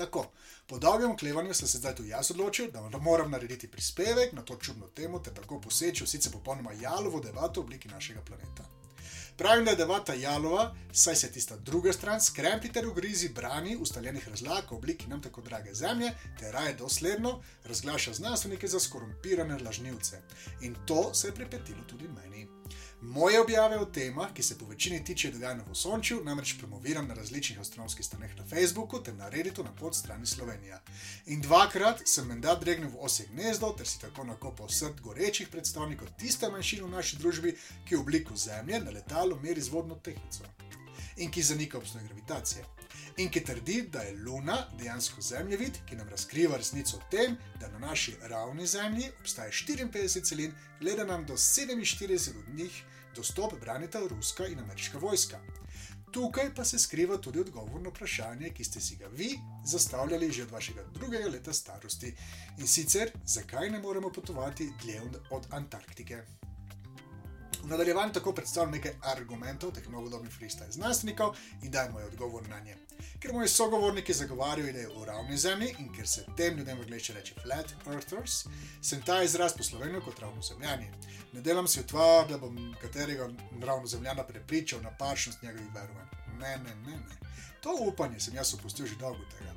Tako, po dolgem oklevanju sem se zdaj tudi jaz odločil, da moram narediti prispevek na to čudno temo, ter tako poseči v sicer popolnoma jalovo debato v obliki našega planeta. Pravim, da je devata jalova, saj se tista druga stran s krempi ter ugrizi brani ustaljenih razlag v obliki nam tako drage zemlje, ter raje dosledno razglaša znanstvenike za skorumpirane lažnivce. In to se je pripetilo tudi meni. Moje objave o temah, ki se po večini tiče dogajanja v Sončju, namreč promoviram na različnih astronomskih straneh na Facebooku ter na Redditu na podstrani Slovenija. In dvakrat sem menda dregnil v osje gnezdo ter si tako nakopal srd gorečih predstavnikov tiste manjšine v naši družbi, ki v obliku Zemlje na letalu meri zvodno tehnico in ki zanika obstoj gravitacije. In ki trdi, da je Luna dejansko zemljevid, ki nam razkriva resnico o tem, da na naši ravni Zemlji obstaja 54 celin, le da nam do 47 od njih dostop branita ruska in ameriška vojska. Tukaj pa se skriva tudi odgovor na vprašanje, ki ste si ga vi zastavljali že od vašega drugega leta starosti in sicer, zakaj ne moremo potovati dlje od Antarktike. V nadaljevanju tako predstavljam nekaj argumentov teh novodobnih freestyle znanstvenikov in dajmo moj odgovor na nje. Ker moji sogovorniki zagovarjajo idejo o ravni zemlji in ker se tem ljudem v angleščini reče flat earthers, sem ta izraz poslovenil kot ravno zemljani. Ne delam si utvar, da bom katerega ravno zemljana prepričal na pačnost njegovih verovanj. Ne, ne, ne, ne. To upanje sem jaz opustil že dolgo tega.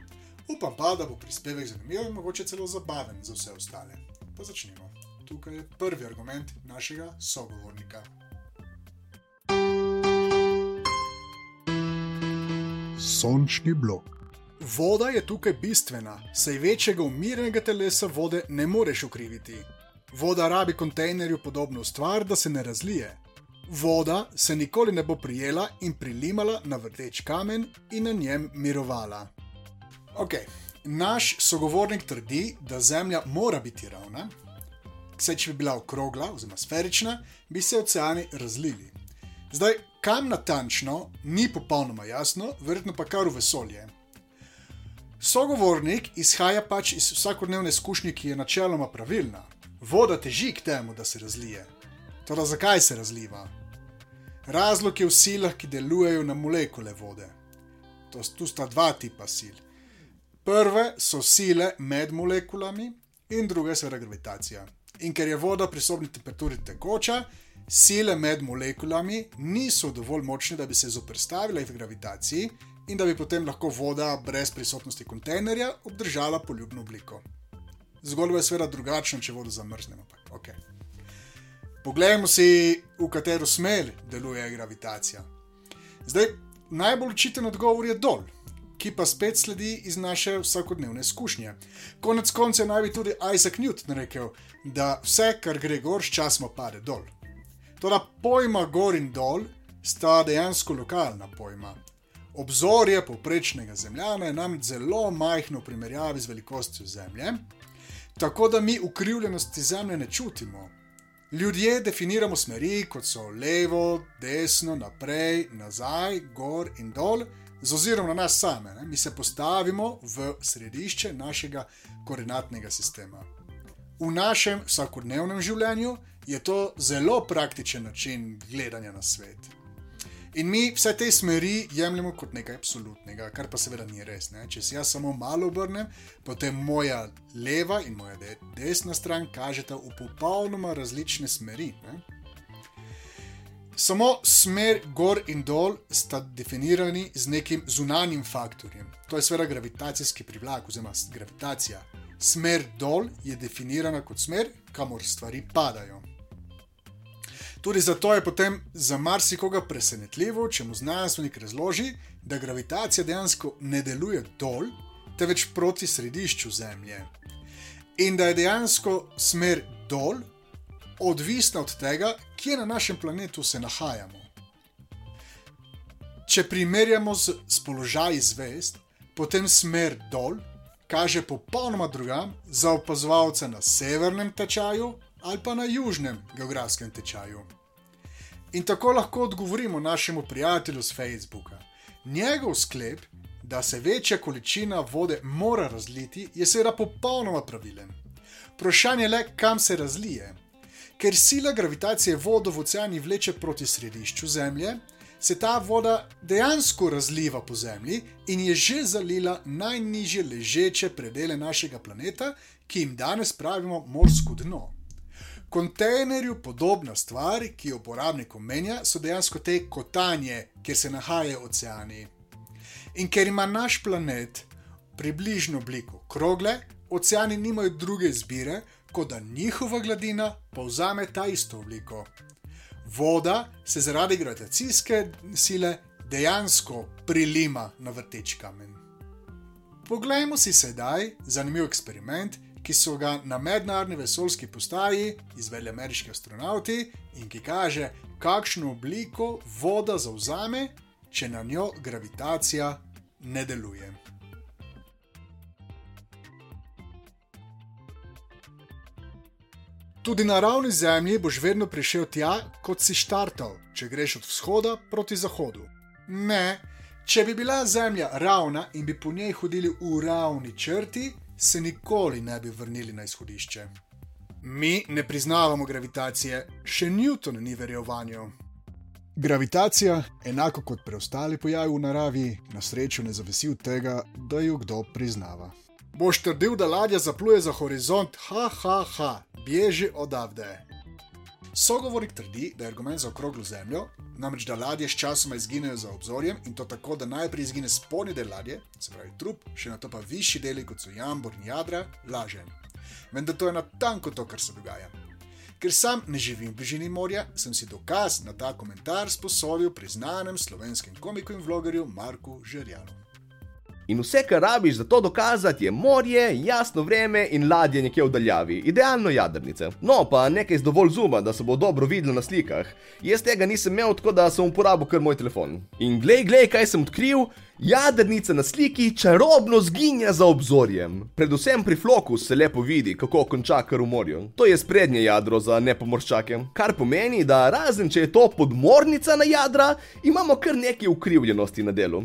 Upam pa, da bo prispevek zanimiv in mogoče celo zabaven za vse ostale. Pa začnimo tukaj je prvi argument našega sogovornika. Sončni blok. Voda je tukaj bistvena, saj večjega umirjenega telesa vode ne moreš ukriviti. Voda rabi kontejnerju podobno stvar, da se ne razlije. Voda se nikoli ne bo prijela in prilimala na vrteč kamen in na njem mirovala. Ok, naš sogovornik trdi, da Zemlja mora biti ravna, Saj, če bi bila okrogla, oziroma sferična, bi se oceani razlili. Zdaj, kam natančno, ni popolnoma jasno, verjetno pa kar v vesolje. Sogovornik izhaja pač iz vsakodnevne izkušnje, ki je načeloma pravilna. Voda teži k temu, da se razlije. Torej, zakaj se razliva? Razlog je v silah, ki delujejo na molekule vode. To, tu sta dva tipa sil. Prve so sile med molekulami, in druge so gravitacija. In ker je voda pri sobni temperaturi tekoča, sile med molekulami niso dovolj močne, da bi se zoprstavile gravitaciji in da bi potem lahko voda brez prisotnosti kontejnerja obdržala poljubno obliko. Zgodba je seveda drugačna, če vodo zamrznemo. Okay. Poglejmo si, v katero smer deluje gravitacija. Zdaj, najbolj učiten odgovor je dol ki pa spet sledi iz naše vsakodnevne izkušnje. Konec konca naj bi tudi Isaac Newton rekel, da vse, kar gre gor, sčasoma pade dol. Toda pojma gor in dol sta dejansko lokalna pojma. Obzorje povprečnega zemljana je nam zelo majhno v primerjavi z velikostjo Zemlje, tako da mi ukrivljenosti Zemlje ne čutimo. Ljudje definiramo smeri, kot so levo, desno, naprej, nazaj, gor in dol z ozirom na nas same, ne? mi se postavimo v središče našega koordinatnega sistema. V našem vsakodnevnem življenju je to zelo praktičen način gledanja na svet. In mi vse te smeri jemljemo kot nekaj absolutnega, kar pa seveda ni res. Ne? Če se jaz samo malo obrnem, potem moja leva in moja desna stran kažeta v popolnoma različne smeri. Ne? Samo smer gor in dol sta definirani z nekim zunanjim faktorjem. To je seveda gravitacijski privlak oziroma gravitacija. Smer dol je definirana kot smer, kamor stvari padajo. Tudi zato je potem za marsikoga presenetljivo, če mu znanstvenik razloži, da gravitacija dejansko ne deluje dol, temveč proti središču Zemlje. In da je dejansko smer dol odvisna od tega, kje na našem planetu se nahajamo. Če primerjamo z, z položaji zvest, potem smer dol kaže popolnoma drugam za opazovalce na severnem tečaju ali pa na južnem geografskem tečaju. In tako lahko odgovorimo našemu prijatelju z Facebooka. Njegov sklep, da se večja količina vode mora razliti, je seveda popolnoma pravilen. Vprašanje je le, kam se razlije. Ker sila gravitacije vodo v oceani vleče proti središču Zemlje, se ta voda dejansko razliva po Zemlji in je že zalila najnižje ležeče predele našega planeta, ki jim danes pravimo morsko dno. Kontejnerju podobna stvar, ki jo uporabnik omenja, so dejansko te kotanje, kjer se nahajajo oceani. In ker ima naš planet približno obliko krogle, oceani nimajo druge izbire, kot da njihova gladina povzame ta isto obliko. Voda se zaradi gravitacijske sile dejansko prilima na vrteč kamen. Poglejmo si sedaj zanimiv eksperiment, ki so ga na mednarodni vesoljski postaji izvedli ameriški astronauti in ki kaže, kakšno obliko voda zauzame, če na njo gravitacija ne deluje. Tudi na ravni zemlji boš vedno prišel tja, kot si štartal, če greš od vzhoda proti zahodu. Ne, če bi bila zemlja ravna in bi po njej hodili v ravni črti, se nikoli ne bi vrnili na izhodišče. Mi ne priznavamo gravitacije, še Newton ni verjel vanjo. Gravitacija, enako kot preostali pojavi v naravi, na srečo ne zavisi od tega, da jo kdo priznava. Boš trdil, da ladja zapluje za horizont, ha, ha, ha, bježi odavde. Sogovornik trdi, da je argument za okroglo zemljo, namreč da ladje sčasoma izginejo za obzorjem in to tako, da najprej izgine spodnji del ladje, se pravi trup, še na to pa višji deli, kot so jambor in jadra, lažen. Vendar to je natanko to, kar se dogaja. Ker sam ne živim v bližini morja, sem si dokaz na ta komentar sposodil priznanem slovenskem komiku in vlogerju Marku Žerjanu. In vse, kar rabiš za to dokazati, je morje, jasno vreme in ladje nekje v daljavi, idealno jadrnice. No, pa nekaj z dovolj zuma, da se bo dobro videlo na slikah. Jaz tega nisem imel, tako da sem uporabil kar moj telefon. In glej, glej, kaj sem odkril. Jadrnica na sliki čarobno zginja za obzorjem. Predvsem pri floku se lepo vidi, kako konča kar v morju. To je sprednje jadro za nepomorščake. Kar pomeni, da razen če je to podmornica na jadra, imamo kar nekaj ukrivljenosti na delu.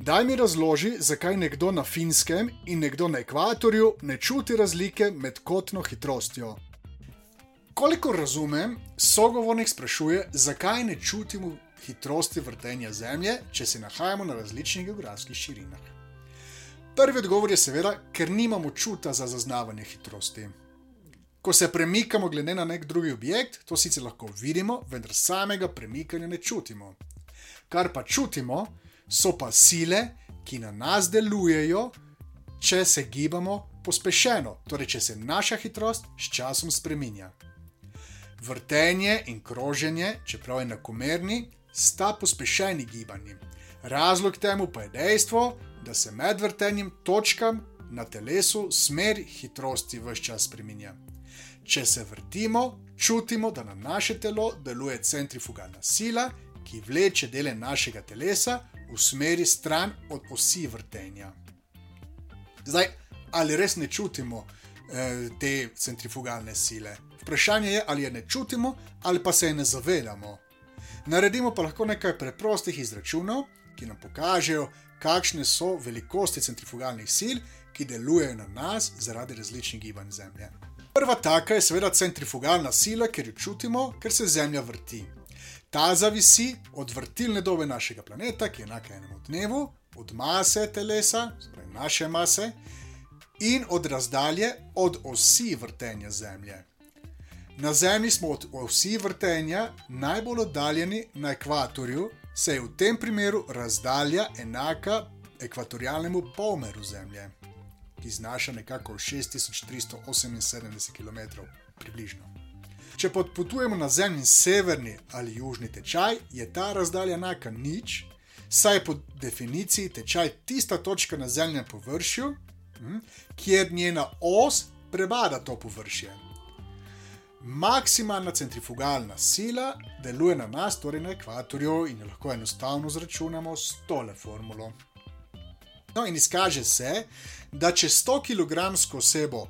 Daj mi razloži, zakaj nekdo na finskem in nekdo na ekvatorju ne čuti razlike med kotno hitrostjo. Koliko razumem, sogovornik sprašuje, zakaj ne čutimo hitrosti vrtenja Zemlje, če se nahajamo na različnih geografskih širinah. Prvi odgovor je seveda, ker nimamo čuta za zaznavanje hitrosti. Ko se premikamo glede na nek drugi objekt, to sicer lahko vidimo, vendar samega premikanja ne čutimo. Kar pa čutimo, so pa sile, ki na nas delujejo, če se gibamo pospešeno, torej če se naša hitrost s časom spremenja. Vrtenje in kroženje, čeprav enakomerni, sta pospešeni gibanji. Razlog temu pa je dejstvo, da se med vrtenjem točkam na telesu smer hitrosti v vse čas spremenja. Če se vrtimo, čutimo, da na naše telo deluje centrifugalna sila, ki vleče dele našega telesa v smeri stran od osi vrtenja. Zdaj, ali res ne čutimo eh, te centrifugalne sile? Vprašanje je, ali je ne čutimo, ali pa se je ne zavedamo. Naredimo pa lahko nekaj preprostih izračunov, ki nam pokažejo, kakšne so velikosti centrifugalnih sil, ki delujejo na nas zaradi različnih gibanj Zemlje. Prva taka je seveda centrifugalna sila, ker jo čutimo, ker se Zemlja vrti. Ta zavisi od vrtilne dobe našega planeta, ki je enaka enemu dnevu, od mase telesa, torej naše mase, in od razdalje od osi vrtenja Zemlje. Na Zemlji smo od osi vrtenja najbolj oddaljeni na ekvatorju, saj je v tem primeru razdalja enaka ekvatorialnemu polmeru Zemlje, ki znaša nekako 6378 km približno. Če potujemo na zemlji severni ali južni tečaj, je ta razdalja enaka nič, saj je po definiciji tečaj tista točka na zemljem površju, hm, kjer njena os prebada to površje. Maksimalna centrifugalna sila deluje na nas, torej na ekvatorju, in jo lahko enostavno zračunamo s tole formulo. No, in izkaže se, da če 100 kg osebo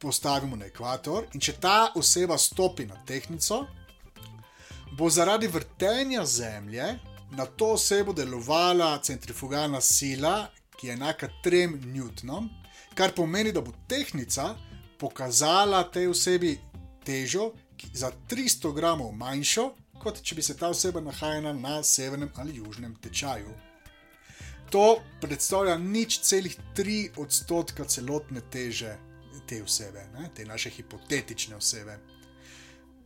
postavimo na ekvator, in če ta oseba stopi na tehnico, bo zaradi vrtenja Zemlje na to osebo delovala centrifugalna sila, ki je enaka 3 newtonom, kar pomeni, da bo tehnica pokazala tej osebi težo za 300 gramov manjšo, kot če bi se ta oseba nahajala na severnem ali južnem tečaju. To predstavlja nič celih tri odstotka celotne teže te osebe, ne? te naše hipotetične osebe.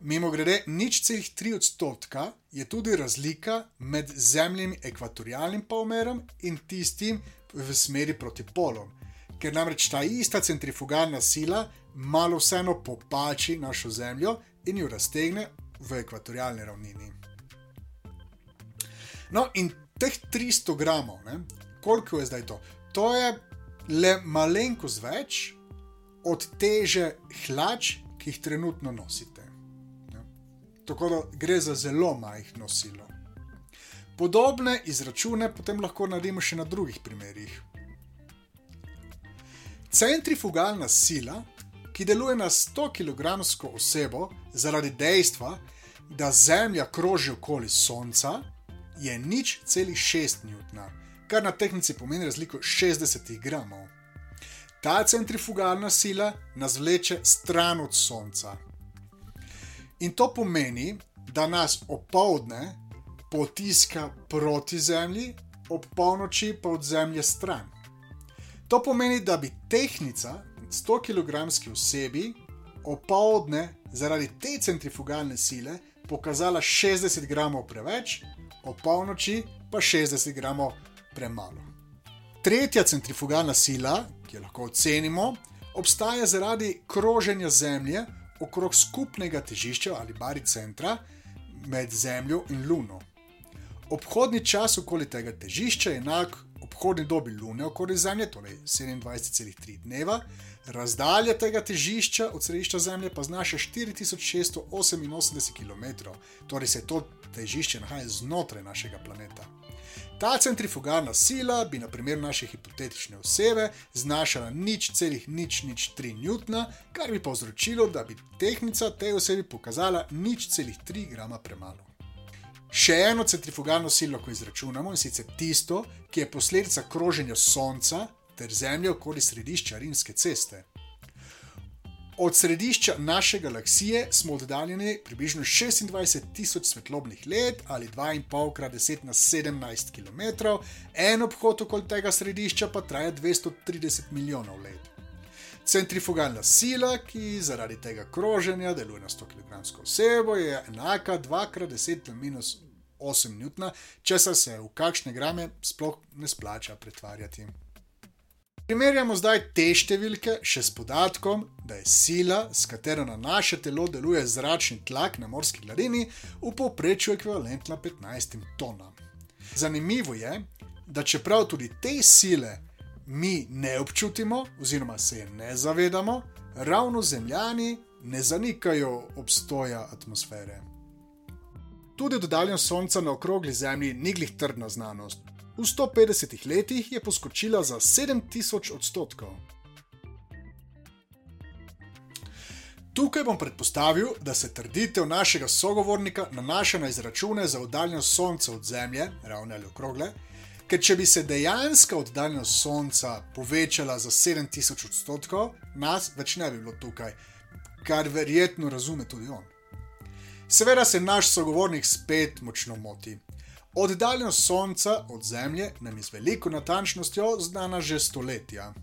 Mimo grede, nič celih tri odstotka je tudi razlika med zemljim ekvatorialnim polmerom in tistim v smeri proti polom, ker namreč ta ista centrifugalna sila malo vseeno popači našo zemljo in jo raztegne v ekvatorialni ravnini. No, in teh 300 gramov, ne, koliko je zdaj to? To je le malenkost več od teže hlač, ki jih trenutno nosite. Ne. Tako da gre za zelo majhno silo. Podobne izračune potem lahko naredimo še na drugih primerih. Centrifugalna sila, ki deluje na 100 kg osebo zaradi dejstva, da Zemlja kroži okoli Sonca, je nič celih 6 newtona, kar na tehnici pomeni razliko 60 gramov. Ta centrifugalna sila nas vleče stran od Sonca. In to pomeni, da nas opoldne potiska proti Zemlji, ob polnoči pa od Zemlje stran. To pomeni, da bi tehnica 100 kg osebi opoldne zaradi te centrifugalne sile pokazala 60 gramov preveč, ob polnoči pa 60 gramov premalo. Tretja centrifugalna sila, ki jo lahko ocenimo, obstaja zaradi kroženja Zemlje okrog skupnega težišča ali baricentra med Zemljo in Luno. Obhodni čas okoli tega težišča je enak obhodni dobi Lune okoli Zemlje, torej 27,3 dneva, razdalja tega težišča od središča Zemlje pa znaša 4688 km, torej se to težišče nahaja znotraj našega planeta. Ta centrifugalna sila bi na primer naše hipotetične osebe znašala nič celih nič nič 3 newtona, kar bi povzročilo, da bi tehnica tej osebi pokazala nič celih 3 grama premalo. Še eno centrifugalno silo lahko izračunamo in sicer tisto, ki je posledica kroženja Sonca ter Zemlje okoli središča Rimske ceste. Od središča naše galaksije smo oddaljeni približno 26 tisoč svetlobnih let ali 2,5 krat 10 na 17 km, en obhod okoli tega središča pa traja 230 milijonov let. Centrifugalna sila, ki zaradi tega kroženja deluje na 100 kg osebo, je enaka 2 krat 10 na minus 8 newtona, česar se v kakšne grame sploh ne splača pretvarjati. Primerjamo zdaj te številke še s podatkom, da je sila, s katero na naše telo deluje zračni tlak na morski gladini, v povprečju ekvivalentna 15 tonam. Zanimivo je, da čeprav tudi te sile mi ne občutimo, oziroma se je ne zavedamo, ravno zemljani ne zanikajo obstoja atmosfere. Tudi oddaljenost Sonca na okrogli Zemlji ni glih trdna znanost, v 150 letih je poskočila za 7000 odstotkov. Tukaj bom predpostavil, da se trditev našega sogovornika nanaša na izračune za oddaljenost Sonca od Zemlje, ravne ali okrogle, ker če bi se dejansko oddaljenost Sonca povečala za 7000 odstotkov, nas več ne bi bilo tukaj, kar verjetno razume tudi on. Seveda se naš sogovornik spet močno moti. Oddaljenost Sonca od Zemlje nam je z veliko natančnostjo znana že stoletja.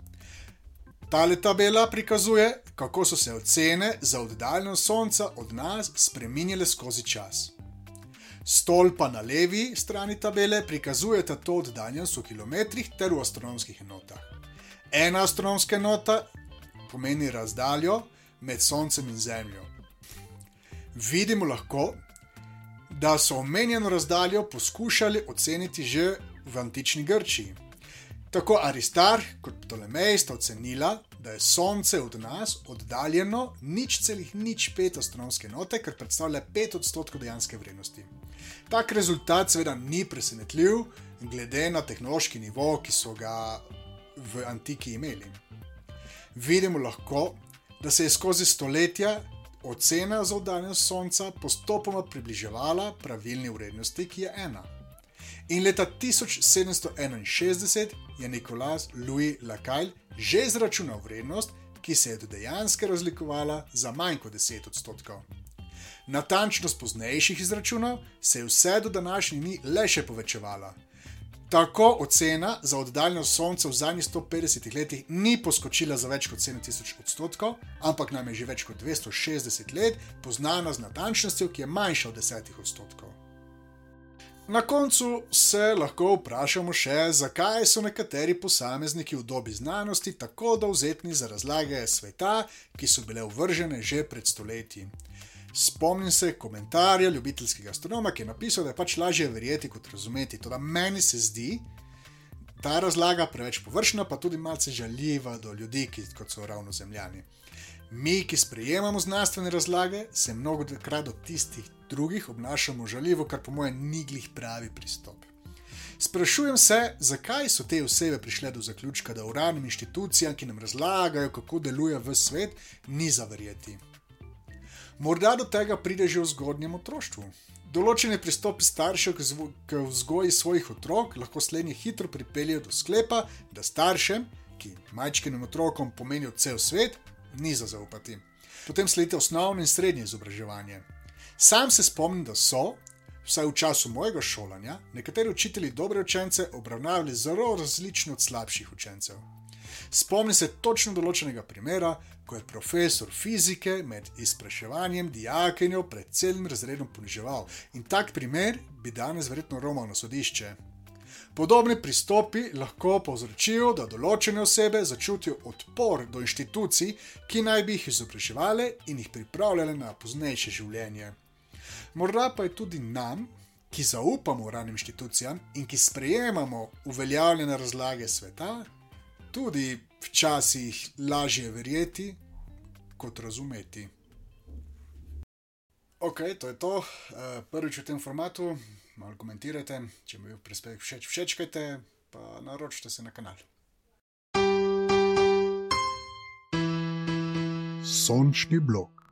Tale tabela prikazuje, kako so se ocene za oddaljenost Sonca od nas spremenile skozi čas. Stolpa na levi strani tabele prikazujeta to oddaljenost v kilometrih ter v astronomskih enotah. Ena astronomska enota pomeni razdaljo med Soncem in Zemljo. Vidimo lahko, da so omenjeno razdaljo poskušali oceniti že v antični Grčiji. Tako Aristarh kot Ptolomej sta ocenila, da je Sonce od nas oddaljeno nič celih nič pet astronomske enote, kar predstavlja pet odstotkov dejanske vrednosti. Tak rezultat seveda ni presenetljiv, glede na tehnološki nivo, ki so ga v antiki imeli. Vidimo lahko, da se je skozi stoletja ocena za oddaljenost Sonca postopoma približevala pravilni vrednosti, ki je ena. In leta 1761 je Nikolaus Louis Lacaille že izračunal vrednost, ki se je do dejanske razlikovala za manj kot 10 odstotkov. Natančnost poznejših izračunov se je vse do današnjih dni le še povečevala. Tako ocena za oddaljenost Sonca v zadnjih 150 letih ni poskočila za več kot 7000 odstotkov, ampak nam je že več kot 260 let poznana z natančnostjo, ki je manjša od 10 odstotkov. Na koncu se lahko vprašamo še, zakaj so nekateri posamezniki v dobi znanosti tako dovzetni za razlage sveta, ki so bile uvržene že pred stoletji. Spomnim se komentarja ljubiteljskega astronoma, ki je napisal, da je pač lažje verjeti kot razumeti. Toda meni se zdi ta razlaga preveč površna, pa tudi malce žaljiva do ljudi, ki kot so ravno zemljani. Mi, ki sprejemamo znanstvene razlage, se mnogo krat od tistih drugih obnašamo žaljivo, kar po mojem ni glih pravi pristop. Sprašujem se, zakaj so te osebe prišle do zaključka, da uranim inštitucijam, ki nam razlagajo, kako deluje v svet, ni zaverjeti. Morda do tega pride že v zgodnjem otroštvu. Določene pristopi staršev k vzgoji svojih otrok lahko slednje hitro pripeljejo do sklepa, da staršem, ki majčkim otrokom pomenijo cel svet, ni za zaupati. Potem sledi osnovno in srednje izobraževanje. Sam se spomnim, da so, vsaj v času mojega šolanja, nekateri učitelji dobre učence obravnavali zelo različno od slabših učencev. Spomnim se točno določenega primera, ko je profesor fizike med izpraševanjem dijakinjo pred celim razredom poniževal. In tak primer bi danes verjetno romal na sodišče. Podobni pristopi lahko povzročijo, da določene osebe začutijo odpor do inštitucij, ki naj bi jih izobraževali in jih pripravljali na poznejše življenje. Morda pa je tudi nam, ki zaupamo ranim inštitucijam in ki sprejemamo uveljavljene razlage sveta, tudi včasih lažje verjeti kot razumeti. Ok, to je to. Eh, prvič v tem formatu malo komentirajte, če mi je prispevek všeč, všečkajte, pa naročite se na kanal. Sončni blok.